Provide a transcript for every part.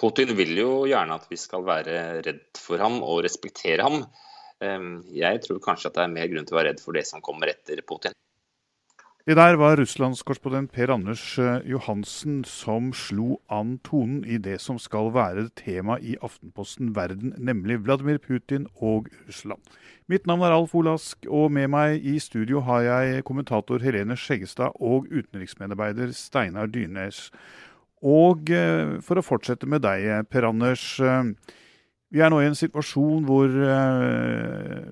Putin vil jo gjerne at vi skal være redd for ham og respektere ham. Ehm, jeg tror kanskje at det er mer grunn til å være redd for det som kommer etter Putin. Det der var russlandskorrespondent Per Anders eh, Johansen som slo an tonen i det som skal være tema i Aftenposten Verden, nemlig Vladimir Putin og Russland. Mitt navn er Alf Olask, og med meg i studio har jeg kommentator Helene Skjeggestad og utenriksmedarbeider Steinar Dyrnes. Og eh, for å fortsette med deg, Per Anders. Eh, vi er nå i en situasjon hvor eh,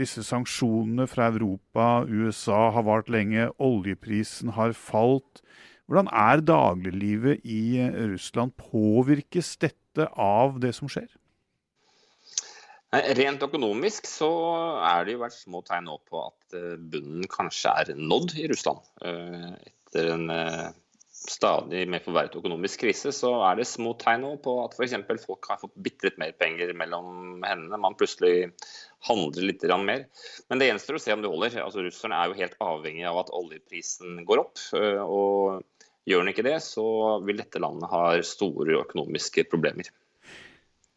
disse sanksjonene fra Europa, USA, har vart lenge. Oljeprisen har falt. Hvordan er dagliglivet i Russland? Påvirkes dette av det som skjer? Rent økonomisk så er det jo vært små tegn nå på at bunnen kanskje er nådd i Russland. Etter en stadig mer forverret økonomisk krise, så er det små tegn på at f.eks. folk har fått bitte litt mer penger mellom hendene. Man plutselig handler litt mer. Men det gjenstår å se om det holder. Altså, Russerne er jo helt avhengig av at oljeprisen går opp. Øh, og gjør den ikke det, så vil dette landet ha store økonomiske problemer.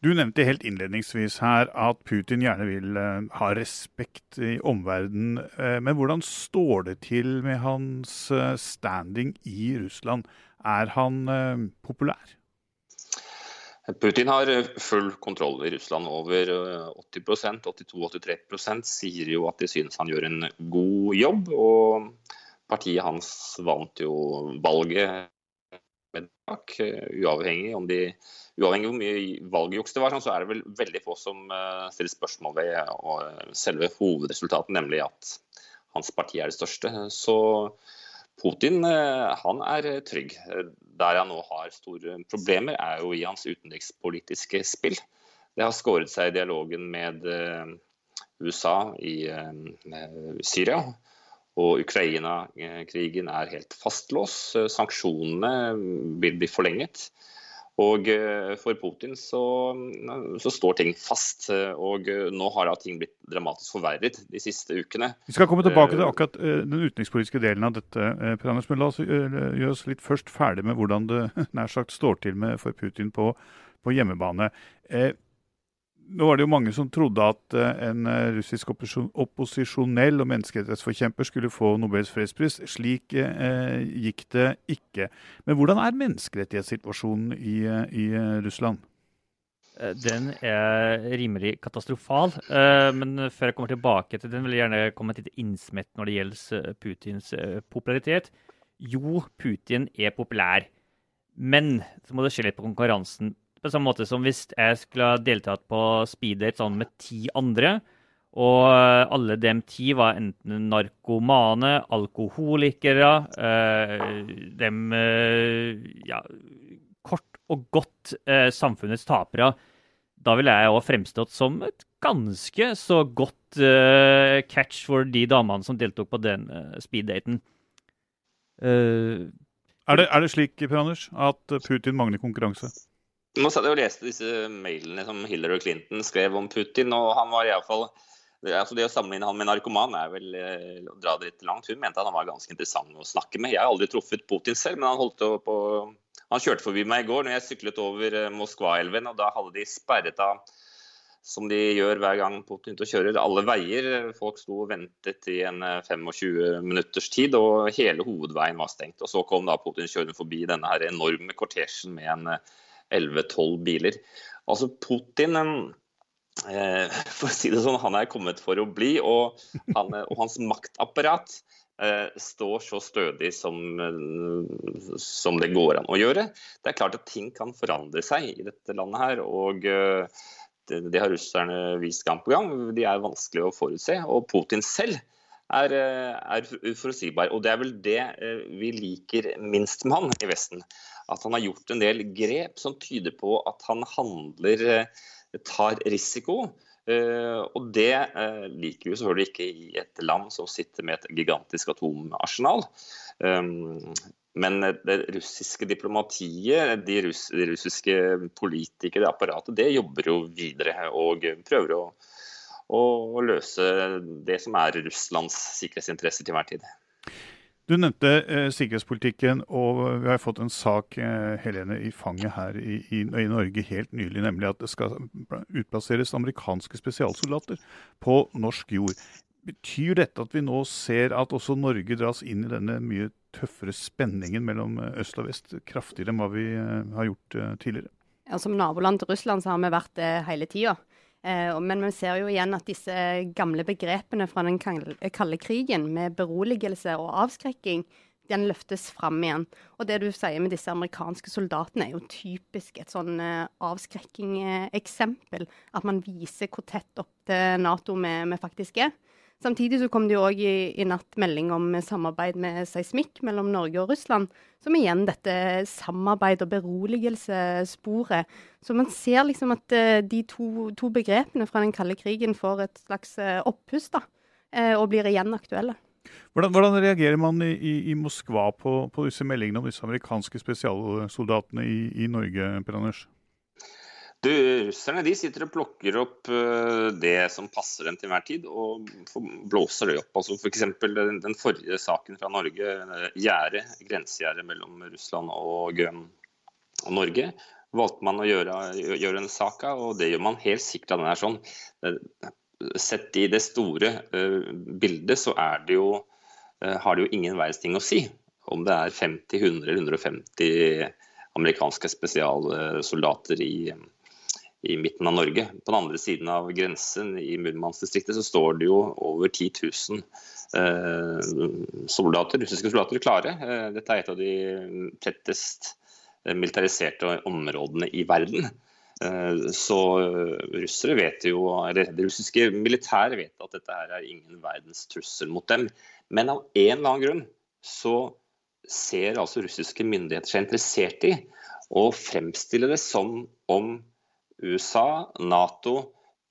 Du nevnte helt innledningsvis her at Putin gjerne vil uh, ha respekt i omverdenen. Uh, men hvordan står det til med hans uh, standing i Russland? Er han populær? Putin har full kontroll i Russland. Over 80% 82-83% sier jo at de synes han gjør en god jobb. Og partiet hans vant jo valget med uavhengig om de uavhengig av hvor mye valgjuks det var, så er det vel veldig få som eh, stiller spørsmål ved eh, selve hovedresultatet, nemlig at hans parti er det største. Så Putin eh, han er trygg. Der han nå har store problemer, er jo i hans utenrikspolitiske spill. Det har skåret seg i dialogen med USA i Syria. Og Ukraina-krigen er helt fastlåst. Sanksjonene vil bli forlenget. Og eh, for Putin så, så, står ting fast. Og eh, nå har da ting blitt dramatisk forverret de siste ukene. Vi skal komme tilbake til eh, akkurat den utenrikspolitiske delen av dette. Per Anders, men la oss gjøre oss litt først ferdig med hvordan det nær sagt står til med for Putin på, på hjemmebane. Nå var det jo mange som trodde at eh, en eh, russisk opposisjonell og menneskerettighetsforkjemper skulle få Nobels fredspris. Slik eh, gikk det ikke. Men hvordan er menneskerettighetssituasjonen i, eh, i Russland? Den er rimelig katastrofal. Men før jeg kommer tilbake til den, vil jeg gjerne komme til innsmett når det gjelder Putins popularitet. Jo, Putin er populær. Men så må det skje litt på konkurransen på samme måte som hvis jeg skulle ha deltatt på speeddate sammen med ti andre, og alle dem ti var enten narkomane, alkoholikere eh, Dem eh, Ja, kort og godt eh, samfunnets tapere. Da ville jeg òg fremstått som et ganske så godt eh, catch for de damene som deltok på den eh, speeddaten. Uh, er, det, er det slik Per Anders, at Putin mangler konkurranse? Nå satt jeg og leste disse mailene som Hillary Clinton skrev om Putin, og han var iallfall altså Det å sammenligne han med narkoman er vel eh, å dra det litt langt. Hun mente han var ganske interessant å snakke med. Jeg har aldri truffet Putin selv, men han holdt på Han kjørte forbi meg i går når jeg syklet over eh, Moskva-elven, og da hadde de sperret av som de gjør hver gang Putin kjører, alle veier. Folk sto og ventet i en 25 eh, minutters tid, og hele hovedveien var stengt. Og Så kom da Putin kjørende forbi denne her enorme kortesjen med en 11-12 biler. Altså Putin eh, for å si det sånn, han er kommet for å bli, og, han, og hans maktapparat eh, står så stødig som, som, det går an å gjøre. Det er klart at ting kan forandre seg i dette landet her. og eh, det, har russerne vist gang på gang. De er vanskelig å forutse. Og Putin selv er, eh, er uforutsigbar. Og det er vel det eh, vi liker minst med han i Vesten at han har gjort en del grep som tyder på at han handler, eh, tar risiko. Og det liker vi selvfølgelig ikke i et land som sitter med et gigantisk atomarsenal. Men det russiske diplomatiet, de, russ, de russiske politikere, det apparatet, det jobber jo videre og prøver å, å, løse det som er Russlands sikkerhetsinteresser til hver tid. Du nevnte eh, sikkerhetspolitikken, og vi har fått en sak eh, Helene, i fanget her i, i, i, Norge helt nylig, nemlig at det skal utplasseres amerikanske spesialsoldater på norsk jord. Betyr dette at vi nå ser at også Norge dras inn i denne mye tøffere spenningen mellom eh, øst og vest kraftigere enn hva vi eh, har gjort eh, tidligere? Ja, som naboland til Russland så har vi vært det hele tida. Men vi ser jo igjen at disse gamle begrepene fra den kalde krigen, med beroligelse og avskrekking, den løftes fram igjen. Og det du sier med disse amerikanske soldatene, er jo typisk et sånn avskrekking eksempel. At man viser hvor tett opp til Nato vi faktisk er. Samtidig så kom det jo òg i, i, natt melding om samarbeid med seismikk mellom Norge og Russland. Som igjen dette samarbeid- og beroligelsessporet. Så man ser liksom at uh, de to, to, begrepene fra den kalde krigen får et slags uh, oppuss, da. Uh, og blir igjen aktuelle. Hvordan, hvordan reagerer man i, i, i Moskva på, på, disse meldingene om disse amerikanske spesialsoldatene i, i Norge, Per Anders? Du, russerne de sitter og plukker opp uh, det som passer dem til enhver tid, og blåser det opp. Altså F.eks. For den, den forrige saken fra Norge, gjerdet, grensegjerdet mellom Russland og, um, og, Norge, valgte man å gjøre, gjøre en sak av, og det gjør man helt sikkert av den er sånn. Sett i det store bildet så er det jo, har det jo ingen verdens ting å si om det er 50, 100 eller 150 amerikanske spesialsoldater i, i midten av Norge. På den andre siden av grensen i Murmansk-distriktet så står det jo over 10 000 eh, soldater, russiske soldater klare. Eh, dette er et av de tettest eh, militariserte områdene i verden. Så russere vet jo, eller det russiske militæret vet at dette her er ingen verdens trussel mot dem. Men av en eller annen grunn så ser altså russiske myndigheter seg interessert i å fremstille det som om USA, Nato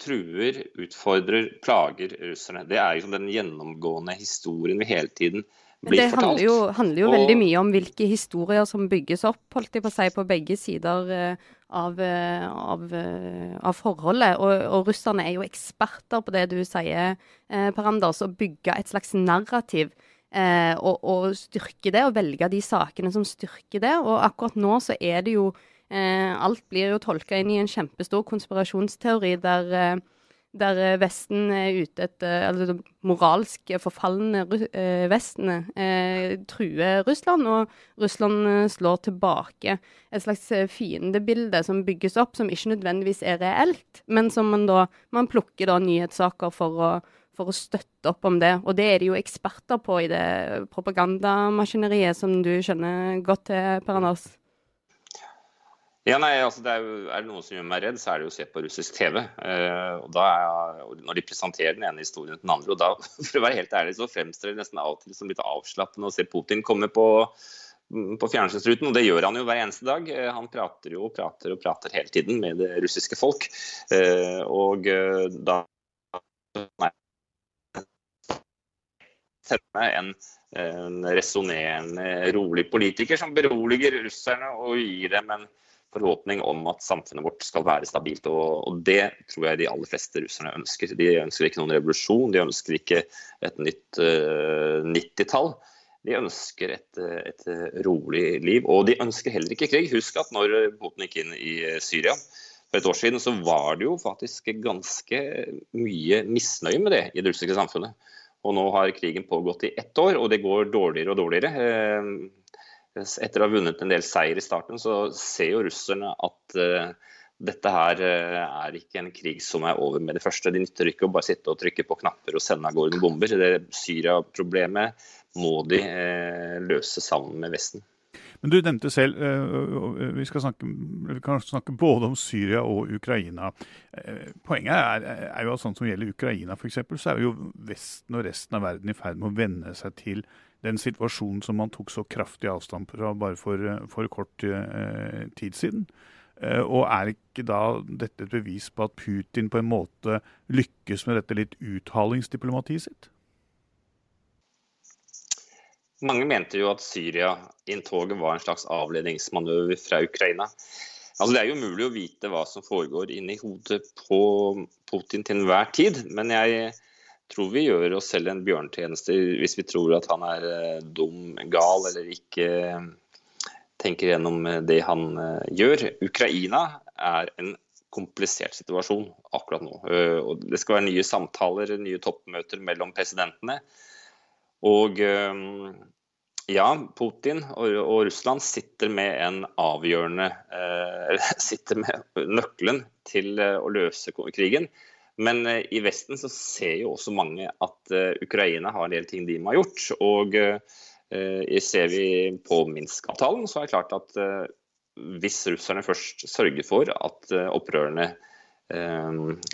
truer, utfordrer, plager russerne. Det er liksom den gjennomgående historien vi hele tiden blir det fortalt. Det handler jo, handler jo og... veldig mye om hvilke historier som bygges opp holdt jeg på å si, på begge sider uh, av, uh, av, uh, av, forholdet. Og, og, russerne er jo eksperter på det du sier, Per Anders, å bygge et slags narrativ. Og, og styrke det, og velge de sakene som styrker det. Og akkurat nå så er det jo Eh, alt blir jo tolka inn i en kjempestor konspirasjonsteori der, eh, der eh, Vesten er ute etter Altså det moralsk forfalne Vestene truer Russland, og Russland slår tilbake. Et slags fiendebilde som bygges opp, som ikke nødvendigvis er reelt, men som man da Man plukker da nyhetssaker for å for å støtte opp om det. Og det er de jo eksperter på i det propagandamaskineriet som du skjønner godt til, Per Anders. Ja, nei, altså det er, jo, er, det noe som gjør meg redd, så er det jo å se på russisk TV. Eh, og da er, Når de presenterer den ene historien til den andre. og da, For å være helt ærlig, så fremstår det nesten av og til som litt avslappende å se Putin komme på, på fjernsynsruten. Og det gjør han jo hver eneste dag. Eh, han prater jo og prater og prater hele tiden med det russiske folk. Eh, og eh, da nei, en, en resonnerende, rolig politiker som beroliger russerne og gir dem en forhåpning om at samfunnet vårt skal være stabilt. Og, og, det tror jeg de aller fleste russerne ønsker. De ønsker ikke noen revolusjon, de ønsker ikke et nytt uh, eh, 90-tall. De ønsker et, et, rolig liv, og de ønsker heller ikke krig. Husk at når Putin gikk inn i Syria for et år siden, så var det jo faktisk ganske mye misnøye med det i det russiske samfunnet. Og nå har krigen pågått i ett år, og det går dårligere og dårligere. Eh, etter å ha vunnet en del seier i starten, så ser jo russerne at uh, dette her uh, er ikke en krig som er over med det første. De nytter ikke å bare sitte og trykke på knapper og sende av gårde bomber. Det Syria-problemet må de uh, løse sammen med Vesten. Men du nevnte selv vi, skal snakke, vi kan snakke både om Syria og Ukraina. Poenget er, er jo at sånn som gjelder Ukraina f.eks., så er jo Vesten og resten av verden i ferd med å venne seg til den situasjonen som man tok så kraftig avstand fra bare for, for kort eh, tid siden. Og er ikke da dette et bevis på at Putin på en måte lykkes med dette litt uthalingsdiplomatiet sitt? Mange mente jo at Syria-inntoget var en slags avledningsmanøver fra Ukraina. Altså, det er jo umulig å vite hva som foregår inni hodet på Putin til enhver tid. Men jeg tror vi gjør oss selv en bjørntjeneste hvis vi tror at han er eh, dum, gal eller ikke eh, tenker gjennom eh, det han gjør. Ukraina er en komplisert situasjon akkurat nå. Og det skal være nye samtaler, nye toppmøter mellom presidentene. Og ja, Putin og, og, Russland sitter med en avgjørende Sitter med nøkkelen til å løse krigen. Men eh, i Vesten så ser jo også mange at eh, Ukraina har en del ting de må ha gjort. Og eh, ser vi på Minsk-avtalen, så er det klart at hvis russerne først sørger for at opprørerne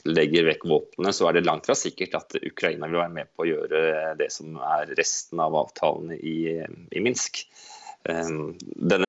legger vekk våpnene, så er det langt fra sikkert at Ukraina vil være med på å gjøre det som er resten av avtalene i, i Minsk. Denne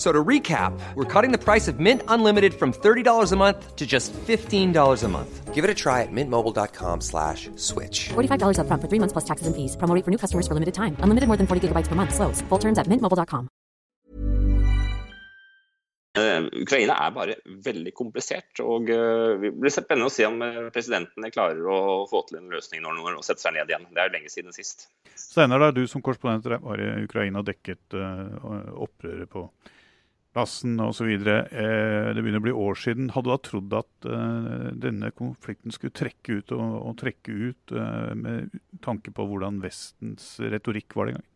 So to recap, we're cutting the price of Mint Unlimited from $30 a month to just $15 a month. Give it a try at mintmobile.com slash switch. $45 up front for three months plus taxes and fees. Promo for new customers for limited time. Unlimited more than 40 gigabytes per month. Slows. Full terms at mintmobile.com. Uh, Ukraina er bare veldig komplisert, og uh, det blir spennende å se om presidenten presidentene klarer å få til en løsning når noen setter seg ned igjen. Det er lenge siden sist. Steinar, da du som korrespondent var i Ukraina og dekket opprøret på plassen osv. Eh, det begynner å bli år siden. Hadde du da trodd at eh, denne konflikten skulle trekke ut og, og trekke ut eh, med tanke på hvordan Vestens retorikk var den gangen?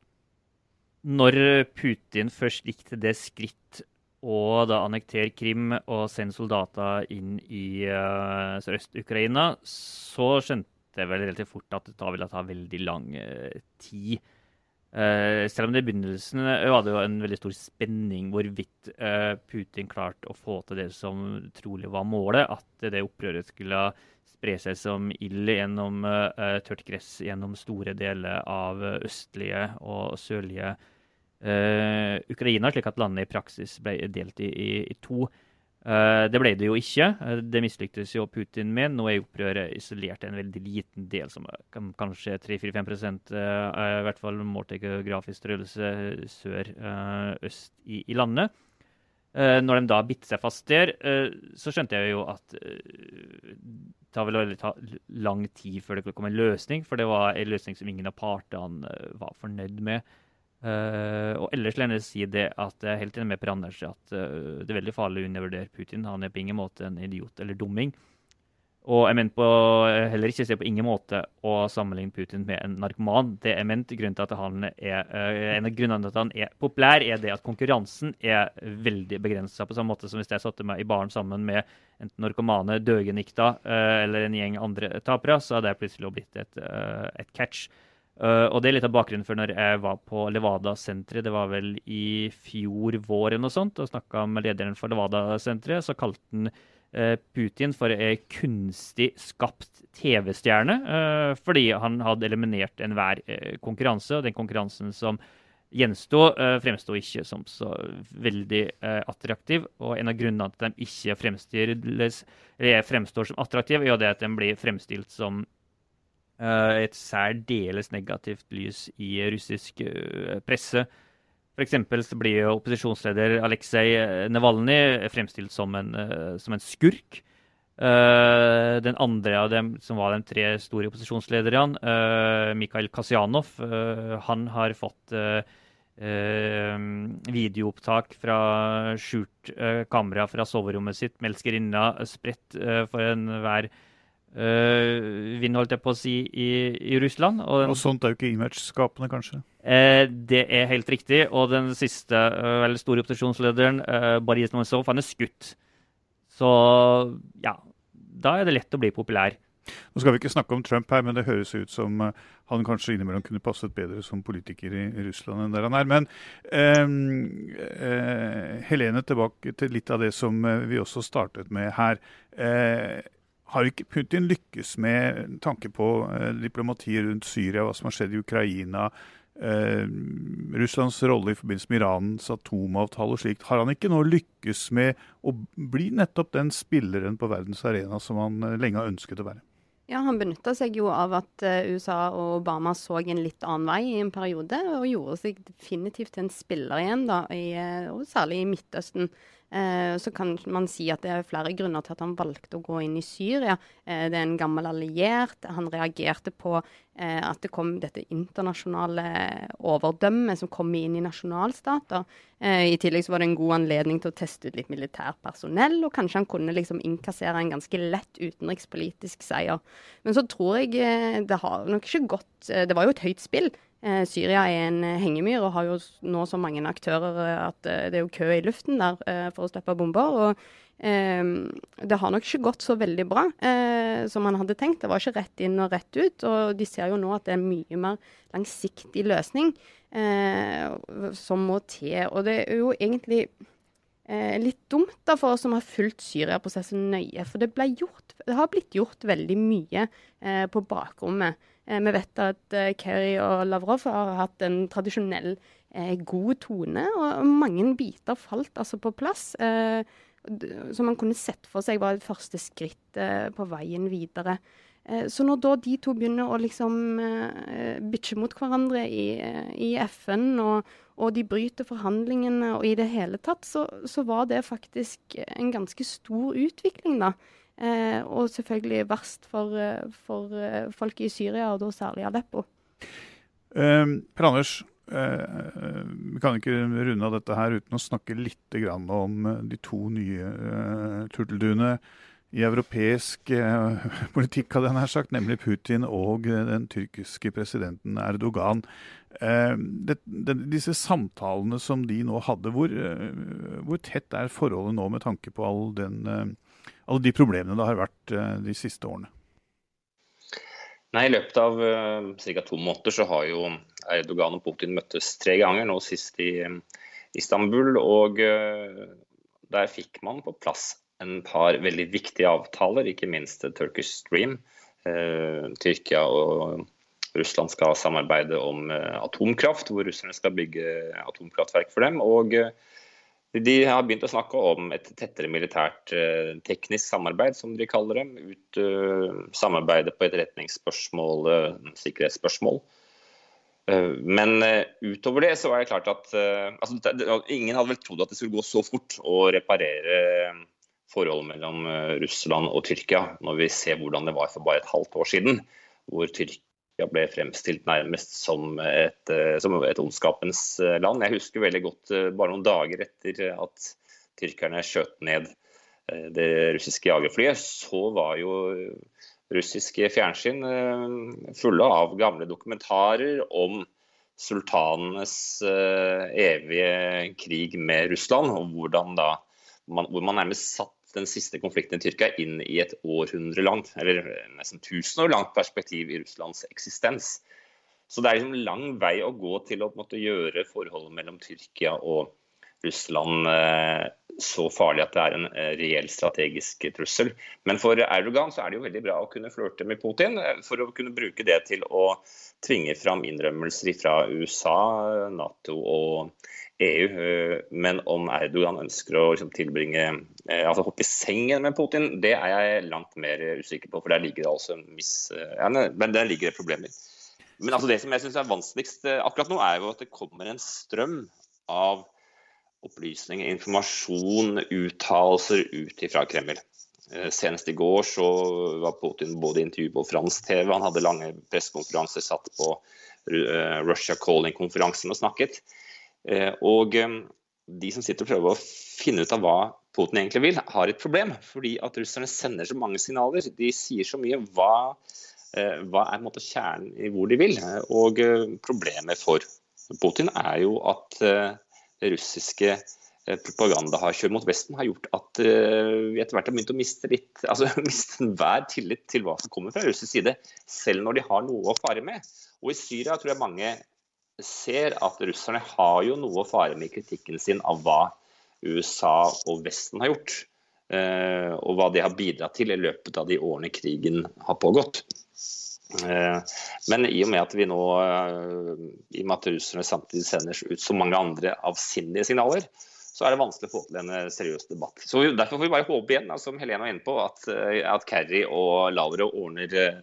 Når Putin først gikk til det skritt å da annektere Krim og sende soldater inn i uh, Sørøst-Ukraina, så skjønte jeg vel relativt fort at det ville ta veldig lang tid. Uh, selv om det i begynnelsen eh, var det jo en veldig stor spenning hvorvidt uh, Putin klarte å få til det som trolig var målet, at det opprøret skulle spre seg som ild gjennom uh, tørt gress gjennom store deler av østlige og sørlige Ukraina, slik at landet i praksis ble delt i, i, i to. Uh, det ble det jo ikke. Uh, det mislyktes jo Putin med. Nå er opprøret isolert en veldig liten del, som kan, kanskje 3-4-5 uh, i hvert fall målt i geografisk størrelse sør-øst i, i, landet. Når de da bitt seg fast der, så skjønte jeg jo at det tar vel veldig ta lang tid før det kom en løsning, for det var en løsning som ingen av partene var fornøyd med. Uh, og ellers vil jeg si det at jeg er helt enig med Per Anders at uh, det er veldig farlig å undervurdere Putin. Han er på ingen måte en idiot eller dumming. Og jeg mente på, heller ikke se på ingen måte å sammenligne Putin med en narkoman. Det jeg mente, grunnen til at han er, uh, En av grunnene til at han er populær, er det at konkurransen er veldig begrensa. På samme måte som hvis jeg satte meg i baren sammen med enten narkomane, døgenikta eller en gjeng andre tapere, så hadde jeg plutselig blitt et, et catch. Uh, og det er litt av bakgrunnen for når jeg var på Levada-senteret. Det var vel i fjor vår og sånt, og snakka med lederen for Levada-senteret. Så kalte han uh, Putin for ei kunstig skapt TV-stjerne. Uh, fordi han hadde eliminert enhver konkurranse, og den konkurransen som gjensto, fremsto ikke som så veldig attraktiv. Og en av grunnene til at de ikke fremstår som attraktive, er jo det at de blir fremstilt som et særdeles negativt lys i russisk eh, presse. F.eks. blir opposisjonsleder Aleksej Navalnyj fremstilt som en, eh, som en skurk. Den andre av dem, som var de tre store opposisjonslederne, Mikhail Kasjanov, uh, han har fått videoopptak fra skjult kamera fra soverommet sitt med elskerinna spredt for enhver uh, uh, vind, holdt jeg på å si, i, i Russland. Og, den, og, sånt er jo ikke image-skapende, kanskje? Uh, det er helt riktig. Og den siste uh, veldig store opposisjonslederen, uh, Boris Nemtsov, han er skutt. Så ja, da er det lett å bli populær. Nå skal vi ikke snakke om Trump her, men det høres ut som eh, han kanskje innimellom kunne passet bedre som politiker i, Russland enn der han er. Men eh, eh, Helene, tilbake til litt av det som eh, vi også startet med her. Eh, har ikke Putin lykkes med tanke på eh, diplomatiet rundt Syria, hva som har skjedd i Ukraina, eh, Russlands rolle i forbindelse med Iranens atomavtale og slikt. Har han ikke nå lykkes med å bli nettopp den spilleren på verdens arena som han eh, lenge har ønsket å være? Ja, Han benytta seg jo av at eh, USA og Obama så en litt annen vei i en periode, og gjorde seg definitivt til en spiller igjen, da, i, eh, og særlig i Midtøsten. Eh, så kan man si at det er flere grunner til at han valgte å gå inn i Syria. Eh, det er en gammel alliert. Han reagerte på eh, at det kom dette internasjonale overdømmet som kom inn i nasjonalstater. I tillegg så var det en god anledning til å teste ut litt militært personell, og kanskje han kunne liksom innkassere en ganske lett utenrikspolitisk seier. Men så tror jeg det har nok ikke gått Det var jo et høyt spill. Eh, Syria er en eh, hengemyr og har jo nå så mange aktører eh, at det er jo kø i luften der for å slippe bomber. og det har nok ikke gått så veldig bra som man hadde tenkt. Det var ikke rett inn og rett ut. Og de ser jo nå at det er en mye mer langsiktig løsning som må til. Og det er jo egentlig litt dumt da for oss som har fulgt Syria-prosessen nøye. For det, gjort, det, har blitt gjort veldig mye på bakrommet. Eh, vi vet at eh, Kerry og Lavrov har hatt en tradisjonell eh, god tone, og mange biter falt altså på plass. Som man kunne sett for seg var et første skritt på veien videre. Så når da de to begynner å liksom bitche mot hverandre i, i FN, og, og, de bryter forhandlingene og i det hele tatt, så, så, var det faktisk en ganske stor utvikling, da. Eh, og selvfølgelig verst for, eh, for eh, folk i Syria, og da særlig Aleppo. Uh, per Anders, vi kan ikke runde av dette her uten å snakke litt om de to nye turtelduene i europeisk politikk, hadde jeg nær sagt, nemlig Putin og den tyrkiske presidenten Erdogan. Det, disse samtalene som de nå hadde, hvor, hvor, tett er forholdet nå med tanke på all den alle de problemene det har vært eh, de siste årene? Nei, I løpet av uh, ca. to måneder så har jo Erdogan og Putin møttes tre ganger, nå sist i um, Istanbul. Og der fikk man på plass en par veldig viktige avtaler, ikke minst Turkish Stream. Tyrkia og Russland skal samarbeide om atomkraft, hvor russerne skal bygge atomkraftverk for dem. og de har begynt å snakke om et tettere militært eh, teknisk samarbeid, som de kaller dem. Ut, uh, samarbeidet på etterretningsspørsmål, uh, sikkerhetsspørsmål. Men utover det så var det klart at altså, det, ingen hadde vel trodd at det skulle gå så fort å reparere forholdet mellom Russland og Tyrkia, når vi ser hvordan det var for bare et halvt år siden. Hvor Tyrkia ble fremstilt nærmest som et, eh, som et ondskapens eh, land. Jeg husker veldig godt eh, bare noen dager etter at tyrkerne skjøt ned det russiske jagerflyet, så var jo russiske fjernsyn fulle av gamle dokumentarer om sultanenes evige krig med Russland, og man, hvor man nærmest satt den siste konflikten i Tyrkia inn i et århundre langt, eller nesten tusen år langt perspektiv i Russlands eksistens. Så det er liksom lang vei å gå til å måte, gjøre forholdet mellom Tyrkia og Russland eh, så farlig at det er en eh, reell strategisk trussel. Men for Erdogan så er det jo veldig bra å kunne flørte med Putin, eh, for å kunne bruke det til å tvinge fram innrømmelser fra USA, Nato og EU. Eh, men om Erdogan ønsker å liksom, tilbringe eh, altså hoppe i sengen med Putin, det er jeg langt mer usikker på. For der ligger det altså en eh, ja, Men der ligger det problemer. Men altså, det som jeg syns er vanskeligst akkurat nå, er jo at det kommer en strøm av opplysninger, informasjon, uttalelser ut fra Kreml. Senest i går så var Putin både intervjuet på fransk TV, han hadde lange pressekonferanser satt på Russia Calling-konferansen og snakket. Eh, og eh, de som sitter og prøver å finne ut av hva Putin egentlig vil, har et problem. Fordi at russerne sender så mange signaler. De sier så mye. Hva, eh, hva er måte, kjernen i hvor de vil? Og problemet for Putin er jo at russiske propaganda har kjørt mot Vesten, har gjort at vi etter hvert har begynt å miste litt, altså miste enhver tillit til hva som kommer fra russisk side, selv når de har noe å fare med. Og i Syria tror jeg mange ser at russerne har jo noe å fare med i kritikken sin av hva USA og Vesten har gjort. Eh, og hva det har bidratt til i løpet av de årene krigen har pågått. Eh, men i og med at vi nå, eh, i og med at russerne samtidig sender ut så mange andre avsindige signaler, så er det vanskelig å få til en seriøs debatt. Så Derfor får vi bare håpe igjen, som Helene var inne på, at, at Kerry og Lavrov ordner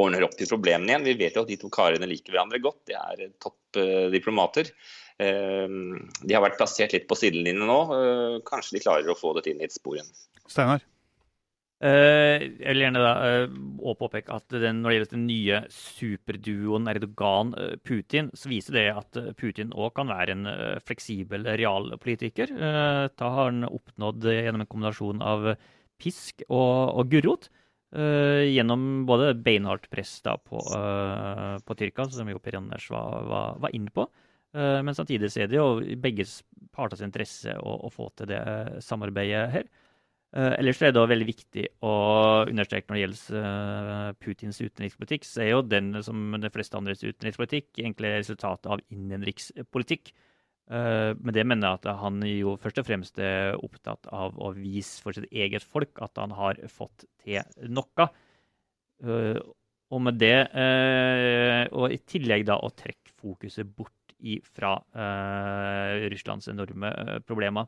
ordner opp i problemene igjen. Vi vet jo at de to karene liker hverandre godt. De er topp diplomater. Ehm, de har vært plassert litt på sidelinjen nå. Eh, kanskje de klarer å få det inn i et spor igjen. Steinar? Uh, jeg vil gjerne da uh, påpeke at den, når det gjelder den nye superduoen Erdogan-Putin, så viser det at Putin òg kan være en fleksibel realpolitiker. da har han oppnådd gjennom en kombinasjon av pisk og, og gulrot. Gjennom både beinhardt press da, på, på Tyrkia, som jo Per Anders var, var, var inne på, Uh, men samtidig er det jo begge parters interesse å, å, få til det samarbeidet her. Uh, ellers er det veldig viktig å understreke når det gjelder uh, Putins utenrikspolitikk, så er jo den som de fleste andres utenrikspolitikk egentlig resultatet av innenrikspolitikk. Uh, men det mener jeg at han jo først og fremst er opptatt av å vise for sitt eget folk at han har fått til noe. og med det, og i tillegg da å trekke fokuset bort fra Russlands enorme problemer.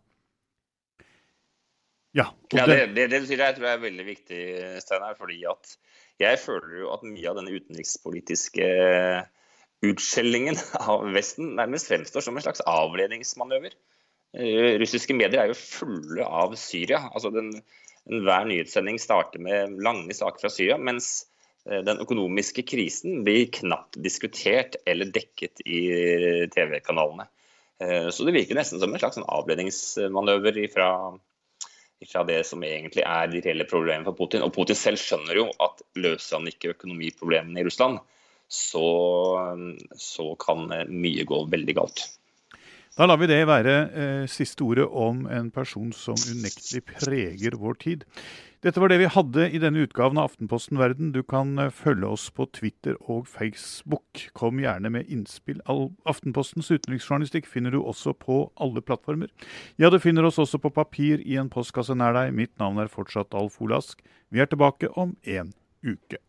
Ja, ja det, det, det, du sier jeg tror jeg er veldig viktig, Steinar. fordi at jeg føler jo at mye av denne utenrikspolitiske utskjellingen av Vesten nærmest fremstår som en slags avledningsmanøver. Uh, russiske medier er jo fulle av Syria. altså den Enhver nyhetssending starter med lange saker fra Syria, mens Eh, den økonomiske krisen blir knapt diskutert eller dekket i TV-kanalene. Eh, så det virker nesten som en slags avledningsmanøver fra, fra det som egentlig er de reelle problemene for Putin. Og Putin selv skjønner jo at løser han ikke økonomiproblemene i Russland, så, så kan mye gå veldig galt. Da lar vi det være eh, siste ordet om en person som unektelig preger vår tid. Dette var det vi hadde i denne utgaven av Aftenposten Verden. Du kan eh, følge oss på Twitter og Facebook. Kom gjerne med innspill. Aftenpostens utenriksjournalistikk finner du også på alle plattformer. Ja, du finner oss også på papir i en postkasse nær deg. Mitt navn er fortsatt Alf Olask. Vi er tilbake om en uke.